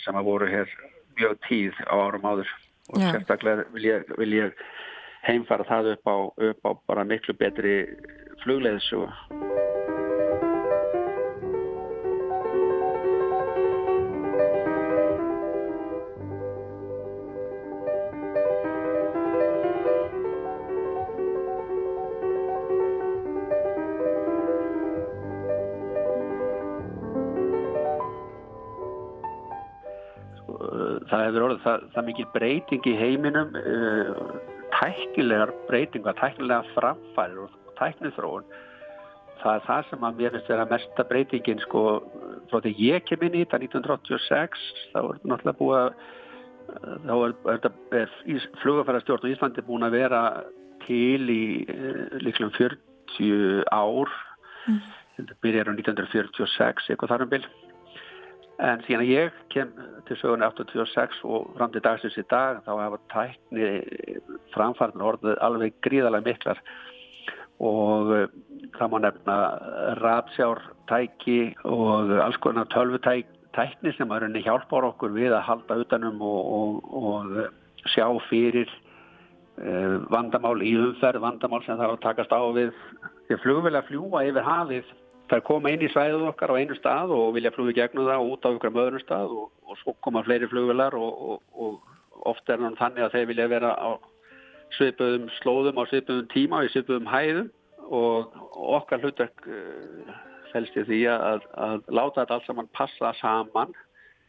sem að voru hér mjög tíð á árum áður og Já. sérstaklega vil ég, vil ég heimfara það upp á, upp á bara miklu betri flugleðsu það, það mikil breyting í heiminum uh, tæknilegar breytingar, tæknilegar framfærir og, tæknithróun það er það sem að mér finnst vera mesta breytingin sko, frá því ég kem inn í þetta 1986, þá er náttúrulega búið að þá er, er, er flugafærastjórn og Íslandi búin að vera til í uh, líklega 40 ár mm. þetta byrjar á 1946 eitthvað þar um byrj en síðan ég kem til sögun 86 og fram til dagsins í dag þá hafa tækni framfarnar orðið alveg gríðarlega miklar. Og uh, það má nefna ratsjártæki og alls konar tölvutækni sem að rauninni hjálpar okkur við að halda utanum og, og, og uh, sjá fyrir uh, vandamál í umferð, vandamál sem er að takast á við. Að flugvel að fljúa yfir hafið það koma inn í svæðuð okkar á einu stað og vilja flúi gegnum það og út á ykkur möðurum stað og, og svo koma fleiri flugvelar og, og, og ofta er það þannig að þeir vilja vera á svipuðum slóðum á svipuðum tíma og í svipuðum hæðum og okkar hlutverk uh, fælst í því að, að láta þetta allt saman passa saman.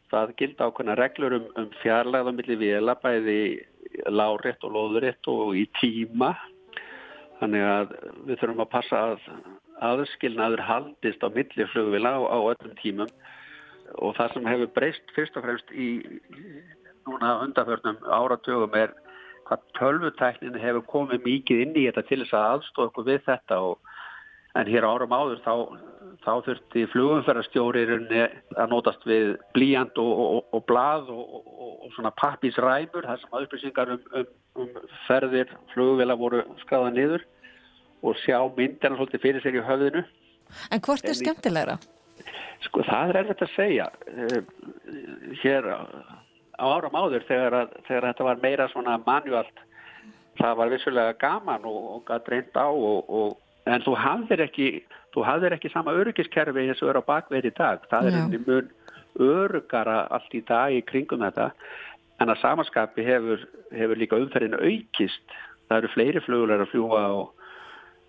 Það gildi ákveðna reglur um, um fjarlæða millir vila bæði láriðt og loðuritt og í tíma. Þannig að við þurfum að passa að aðskilnaður haldist á milliflugvila á, á öllum tímum og það sem hefur breyst fyrst og fremst í núna undanförnum áratögum er hvað tölvutæknin hefur komið mikið inn í þetta til þess að aðstofa okkur við þetta og, en hér árum áður þá, þá þurfti flugumferðarstjórir að nótast við blíjand og, og, og blað og svona pappisræmur þar sem að upplýsingar um, um, um ferðir flugvila voru skráða niður og sjá myndina svolítið fyrir sér í höfðinu. En hvort er skemmtilegra? Sko það er erfitt að segja. Eh, hér á áram áður þegar, þegar þetta var meira svona manuált, það var vissulega gaman og, og gæt reynd á og, og, en þú hafðir ekki, þú hafðir ekki sama öryggiskerfi eins og er á bakveð í dag. Það er einnig mun örugara allt í dag í kringum þetta en að samanskapi hefur, hefur líka umferðinu aukist. Það eru fleiri flugulegar að fljúa og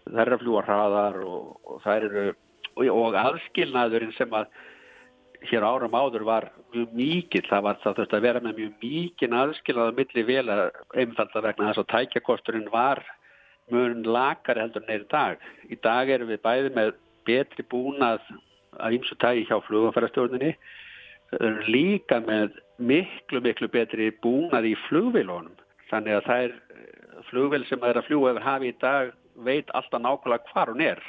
það er að fljúa hraðar og, og það eru og, og aðskilnaðurinn sem að hér áram áður var mjög mikið, það var það þurfti að vera með mjög mikið aðskilnaður millir vel að einfalda vegna þess að tækjakosturinn var mjög lakari heldur neyri dag. Í dag erum við bæði með betri búnað að ýmsu tæki hjá flugafærastjórnini líka með miklu miklu betri búnað í flugvilónum þannig að það er flugvel sem er að fljúa yfir hafi í dag veit alltaf nákvæmlega hvar hún er.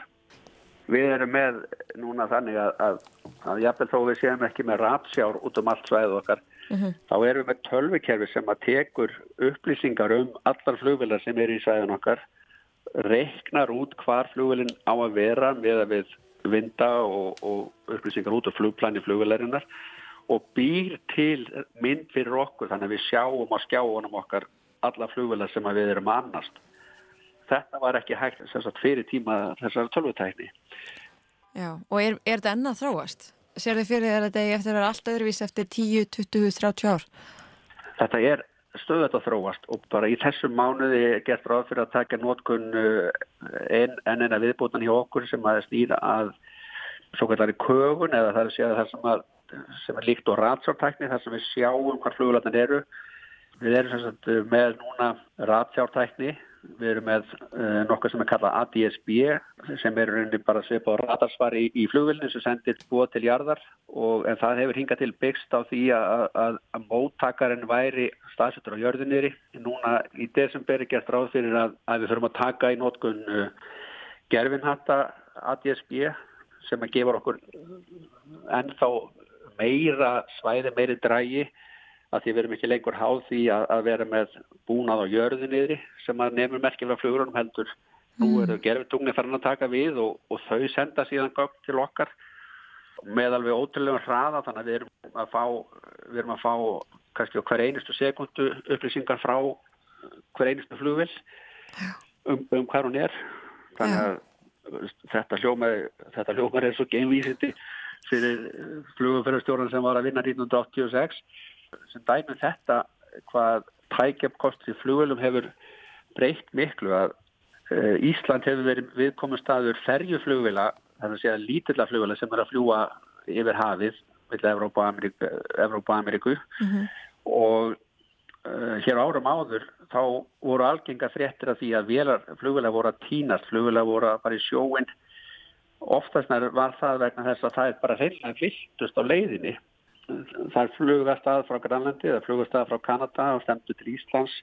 Við erum með núna þannig að, að, að jafnvel þó við séum ekki með rapsjár út um allt svæðu okkar, uh mhm. -huh. þá erum við með tölvikerfi sem að tekur upplýsingar um allar flugvilar sem er í svæðun okkar, reiknar út hvar flugvilin á að vera með að við vinda og, og upplýsingar út af flugplani flugvilarinnar og býr til mynd fyrir okkur þannig að við sjáum og skjáum okkar alla flugvilar sem við erum annast þetta var ekki hægt sagt, fyrir tíma þessar tölvutækni. Já, og er, er þetta ennað þróast? Sér þið fyrir þeirra degi eftir að vera alltaf öðruvís eftir 10, 20, 30 ár? Þetta er stöðat að þróast og bara í þessum mánuði gert ráð fyrir að taka nótkun en en en að viðbútan hjá okkur sem að stýra að svo kallari kögun eða það er að segja það sem, að, sem er líkt og ratsjártækni þar sem við sjáum hvað flugulatin eru. Við erum sem sagt með núna ratsjártækni Við erum með uh, nokkuð sem er kallað ADSB sem er rauninni bara svip á radarsvar í, í flugvilni sem sendir búa til jarðar og en það hefur hingað til byggst á því að, að, að móttakarinn væri staðsettur á jörðinniðri. Núna í desember er gert ráð fyrir að, að við þurfum að taka í nótkun uh, gerfinhatta ADSB sem að gefa okkur ennþá meira svæði, meiri drægi að því við erum ekki lengur háð því að, að vera með búnað á jörðinniðri sem að nefnum merkjulega flugurunum heldur. Nú mm. eru gerfitungni farin að taka við og, og þau senda síðan gögn til okkar með alveg ótrúlega hraða þannig að við erum að fá, við erum að fá kannski hver einustu sekundu upplýsingar frá hver einustu flugvill um, um hvað hún er. Þannig að þetta hljómar, þetta hljómar er svo geinvísiti fyrir flugumferðarstjórun sem var að vinna 1986 sem dæmum þetta hvað tækjapkost í flugvelum hefur breytt miklu að uh, Ísland hefur verið viðkominn staður ferjuflugvila, þannig að segja lítilla flugvila sem er að fljúa yfir hafið með Evrópa og Ameríku, Evrópa Ameríku. Mm -hmm. og uh, hér árum áður þá voru algenga fréttir af því að vélar, flugvila voru að tínast, flugvila voru að fara í sjóin. Oftast var það vegna þess að það er bara heillega viltust á leiðinni. Það er flugast að frá Grænlandi eða flugast að frá Kanada og stemdu til Íslands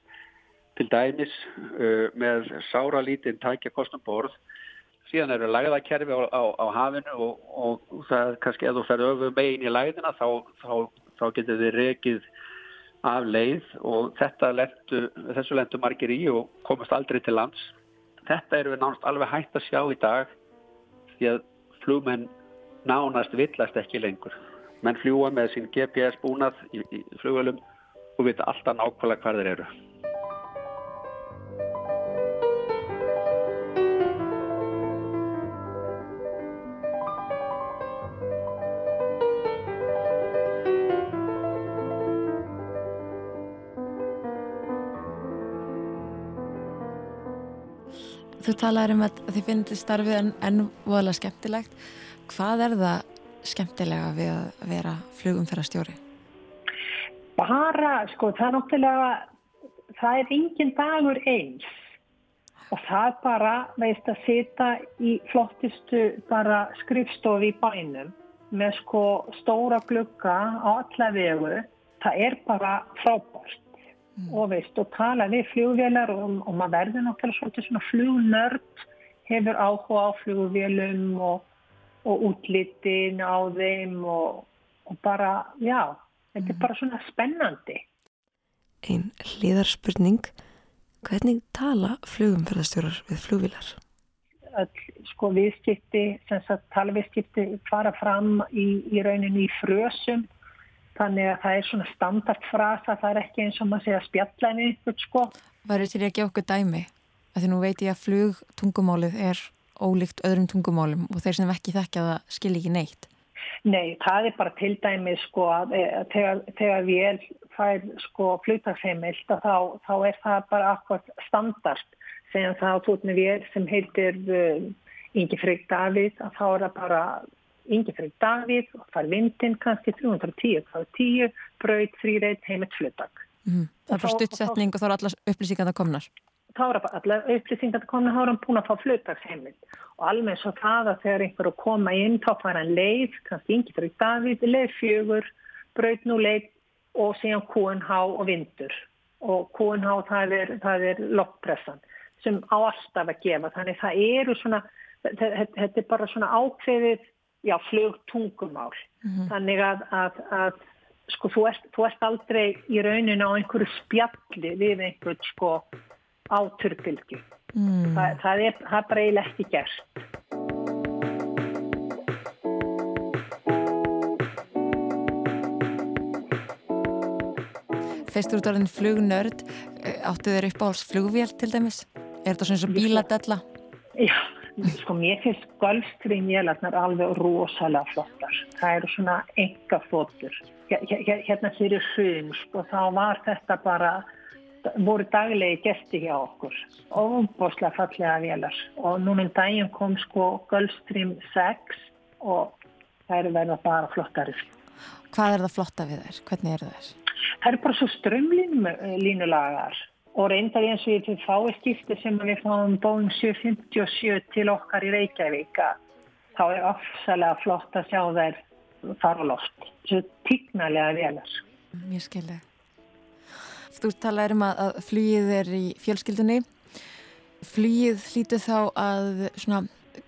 til dæmis uh, með sára lítinn tækja kostum borð. Síðan eru lagðakerfi á, á, á hafinu og, og það er kannski ef þú fer öfu megin í lagðina þá, þá, þá getur þið rekið af leið og lendu, þessu lendu margir í og komast aldrei til lands. Þetta eru við nánast alveg hægt að sjá í dag því að flugmenn nánast villast ekki lengur. Menn fljúa með sín GPS búnað í, í flugvelum og vita alltaf nákvæmlega hvað þeir eru. Þú talaður um að þið finnir starfið enn en voðalega skemmtilegt. Hvað er það skemmtilega við að vera flugumferðarstjóri? Bara, sko, það er náttúrulega, það er engin dagur eins og það er bara, veist, að sita í flottistu bara skrifstofi í bænum með sko stóra glugga á alla vegu, það er bara frábært mm. og veist og tala við flugvélar og, og maður verður náttúrulega svona flugnörd hefur áhuga á flugvélum og, og útlitin á þeim og, og bara, já, þetta mm. er bara svona spennandi. Einn hlýðarspurning, hvernig tala flugumferðarstjórar við flugvélar? Sko viðskipti, sem sagt talviðskipti fara fram í, í rauninni í frösum Þannig að það er svona standardfrasa, það er ekki eins og maður segja spjallæni sko. Varur til að gefa okkur dæmi? Því nú veit ég að flugtungumálið er ólíkt öðrum tungumálum og þeir sem ekki þekkja það skil ekki neitt. Nei, það er bara til dæmi sko að þegar, þegar við fær sko flugtagsheimilt þá, þá er það bara akkord standard. Segjum það á tótni við sem heitir uh, Ingi Freyk Davíð að þá er það bara Ingefrið Davíð og far vindin kannski 310, þá er 10 brauð, þrýreit, heimitt fluttak. Mm. Það er bara stuttsetning og þá er allar upplýsingar það komnar? Þá er allar upplýsingar komnar, þá er hann búin að fá fluttaksheimilt og alveg svo það að þegar einhver að koma inn þá fara hann leið, kannski Ingefrið Davíð, leið fjögur, brauð nú leið og síðan QNH og vindur og QNH það er, er lopppressan sem á alltaf að gefa þannig það eru svona, þetta er bara svona ákveðið já, flugtungumál. Mm -hmm. Þannig að, að, að sko, þú, ert, þú ert aldrei í rauninu á einhverju spjalli við einhvern sko áturbylgi. Mm. Þa, það, er, það er bara eiginlega ekki gert. Feistur út á þenni flugnörd, áttu þeir upp á alls flugvél til dæmis? Er þetta svona eins og bíladella? Já, Sko mér finnst golfstreamvélarnar alveg rosalega flottar. Það eru svona enga þóttur. Hérna fyrir hrjum sko þá var þetta bara, voru daglegi gesti hjá okkur. Óbúslega fallega vélar. Og núminn daginn kom sko Gulfstream 6 og það eru verða bara flottari. Hvað er það flotta við þær? Hvernig eru þær? Það eru bara svo strömlínulagar og reyndar eins og ég til fái skipti sem við fáum Boeing 757 til okkar í Reykjavík þá er ofsalega flott að sjá þær þar á loft tíknarlega velar Mjög skilði Þú talaður um að flýið er í fjölskyldunni. Flýið hlýtu þá að svona,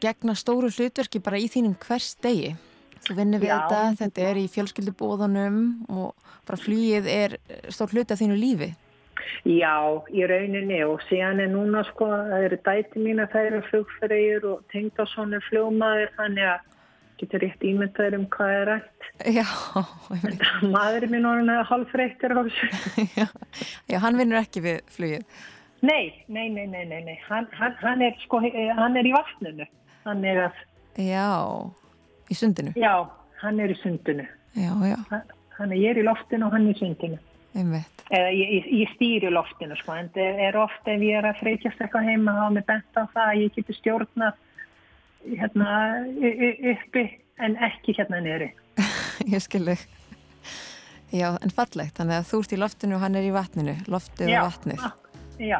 gegna stóru hlutverki bara í þínum hvers degi. Þú vinnir við Já. þetta, þetta er í fjölskyldubóðunum og bara flýið er stór hlut af þínu lífi. Já, í rauninni og síðan er núna sko, það eru dæti mín að það eru flugferðir og tengdásson er flugmaður þannig að getur rétt ímyndaður um hvað er rætt. Já, *laughs* maðurinn minn orðin er halvfreittir á þessu. *laughs* Já, já, hann vinnur ekki við flugið. Nei, nei, nei, nei, nei. Hann, hann, hann er sko, hann er í vatninu. Hann er að... Já, í sundinu. Já, hann er í sundinu. Já, já. Hann er í loftinu og hann er í sundinu. Einmitt. Eða ég, ég stýri loftinu sko en það er ofta ef ég er að freykjast eitthvað heima er mér bent á það að ég geti stjórnað hérna uppi en ekki hérna nýri. *laughs* ég skilði. Já, en fallegt, þannig að þú ert í loftinu og hann er í vatninu, loftið og vatnið. Já,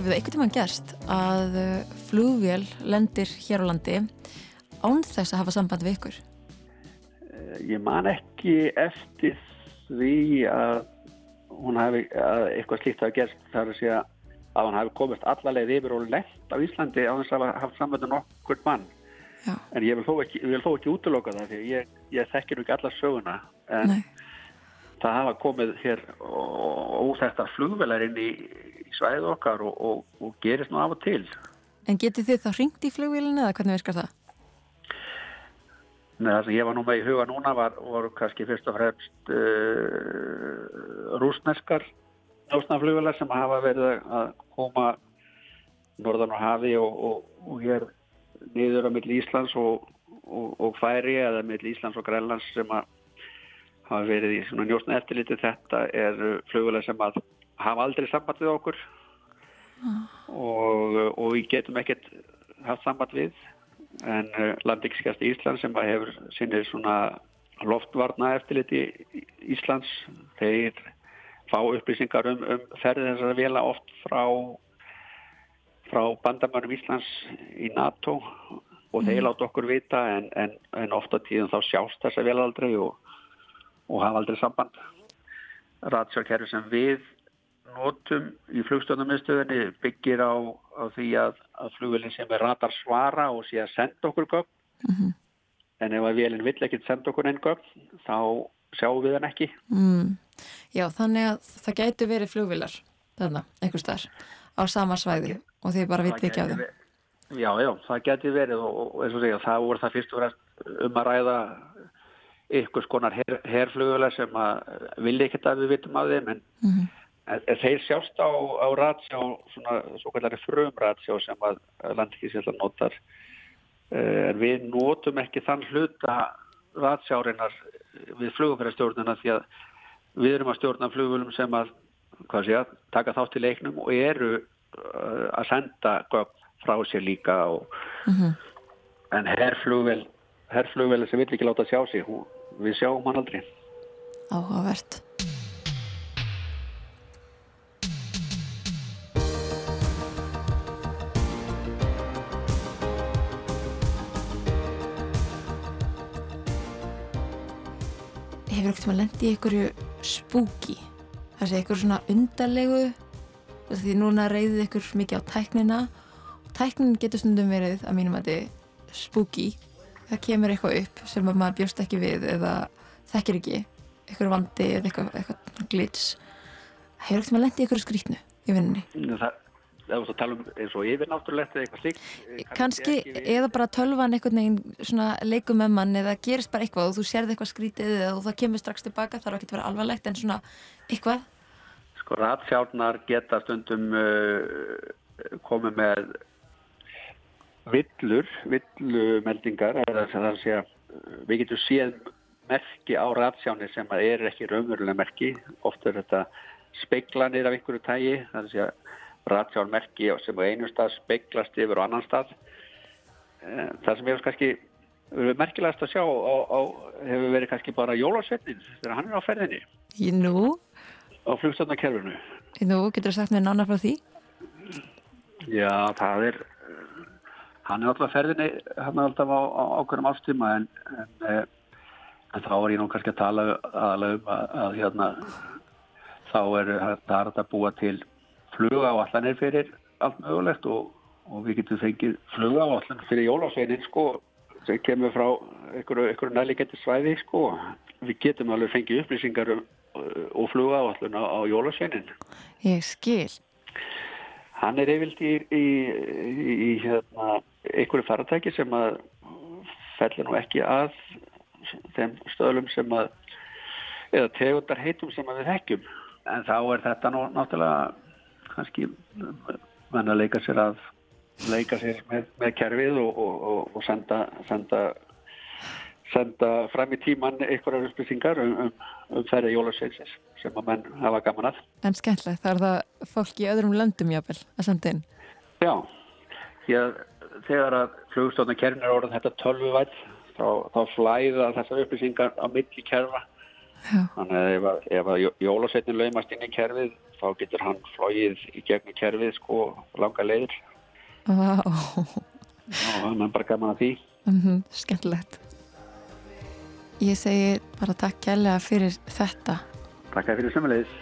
Hefur það einhvern tímann gerst að uh, flugvél lendir hér á landi án þess að hafa samband við ykkur? Ég man ekki eftir því að hún hafi, að eitthvað slíkt hafi gerst þar að segja að hann hafi komist allalegð yfir og lett á Íslandi á þess að hafa sambandi nokkur mann. Já. En ég vil þó ekki, ekki útloka það því ég, ég þekkir ekki alla söguna en Nei. Það hafa komið hér óþættar flugvelar inn í, í svæðið okkar og, og, og gerist nú af og til. En getið þið þá ringt í flugvélina eða hvernig virkar það? Nei, það sem ég var nú með í huga núna var, voru kannski fyrst og fremst uh, rúsneskar njósnaflugvelar sem hafa verið að koma norðan á hafi og, og, og hér niður á milli Íslands og, og, og færi eða milli Íslands og Grænlands sem að hafa verið í svona njósna eftirliti. Þetta er flugvelar sem að hafa aldrei samband við okkur og, og við getum ekkert haft samband við. En uh, landvíkskjast Íslands sem að hefur sinni svona loftvarna eftirliti Íslands þeir fá upplýsingar um, um ferði þessara vela oft frá frá bandamönnum Íslands í NATO og þeir láta okkur vita en, en, en ofta tíðum þá sjást þessa vel aldrei og, og hafa aldrei samband ratsjárkerfi sem við notum í flugstjóðnumiðstöðinni byggir á, á því að, að flugvelin sem er radar svara og sé að senda okkur gögn Mhm. en ef að velin vill ekkert senda okkur einn gögn þá sjáum við hann ekki Mm. Já, þannig að það gætu verið flugvélar þarna, einhvers þar á sama svæði og þið bara vitið ekki á þeim. Já, já, það geti verið og, og eins og segja, það voru það fyrst og fremst um að ræða ykkur skonar her, herflugulega sem að vilja ekkert að við vitum af þeim en, Mhm. en, en þeir sjást á, á ratsjá, svona svo kallari frumratsjá sem að landkísjálf notar Eh, en við notum ekki þann hluta ratsjárinar við flugumfærastjórnuna því að við erum að stjórna flugulum sem að hvað sé að taka þátt í leiknum og eru uh, að senda frá sér líka og, Mhm. en herflugvel herflugvel sem vill ekki láta sjá sig hún, við sjáum hann aldrei Áhugavert. Hefur ekkert maður lendið í einhverju spooky? Það sé einhverju svona undarlegu því núna reyðið ykkur mikið á tæknina og tæknin getur stundum verið að mínum að þetta spooky það kemur eitthvað upp sem að maður bjóst ekki við eða þekkir ekki. Eitthvað vandi eða eitthvað, eitthvað glits. Hefur ekkert maður lendið í einhverju skrýtnu í vinninni það, það er að tala um eins og yfirnáttúrulegt eða eitthvað slíkt. Eh, kannski eða bara tölvan veginn svona leikum með mann eða gerist bara eitthvað og þú sérð eitthvað skrítið eða það kemur strax tilbaka þarf ekki að vera alvarlegt en svona eitthvað. Sko ratsjárnar geta stundum uh, komið með villur, villumeldingar, við getum séð merki á ratsjáni sem er ekki raunverulega merki, oft er þetta speiklanir af einhverju tægi, er að segja ratsjármerki sem á einu stað speiklast yfir á annan stað. Eh, Það sem hefur kannski verið merkilegast að sjá á, á, hefur verið kannski bara jólasveitnin þegar hann er á ferðinni Í nú, á flugstofnakerfinu. í nú getur þú sagt mér nánar frá því Já, það er hann er alltaf ferðinni hann er alltaf á, á ákveðum ástíma en, en, eh, en þá er ég nú kannski að tala aðalega um að, að hérna þá er hægt að búa til flugáallanir fyrir allt mögulegt og, og við getum fengið flugáallan fyrir jólasveinin sko sem kemur frá einhverju, nærleikendi svæði sko. Við getum alveg fengið upplýsingar um, og flugáallun á, á jólasveinin Ég skil. Hann er yfirlt í, í, í, í hérna, einhverju faratæki sem að fellur nú ekki að þeim stöðlum sem að eða tegundar heitum sem að við þekkjum. En þá er þetta nú náttúrulega kannski menn að leika sér að leika sér með, með kerfið og, og, og, og senda, senda senda fram í tíman einhverjar upplýsingar um, um, um ferði jólasveinsins sem að menn hafa gaman að. En skemmtilegt, það er það fólk í öðrum löndum jáfnvel að senda inn. Já, að þegar að flugstofnum kerfin er orðin þetta tölvuvætt þá, þá flæða þessar upplýsingar á milli kerfa. Já. Þannig að ef, ef að jó- jólasveitin laumast inn í kerfið þá getur hann flóið í gegnum kerfið sko langa leiðir Vá, hann er bara gaman að því. mm skemmtilegt. Ég segi bara takk kærlega fyrir þetta. Takk fyrir sömulegis.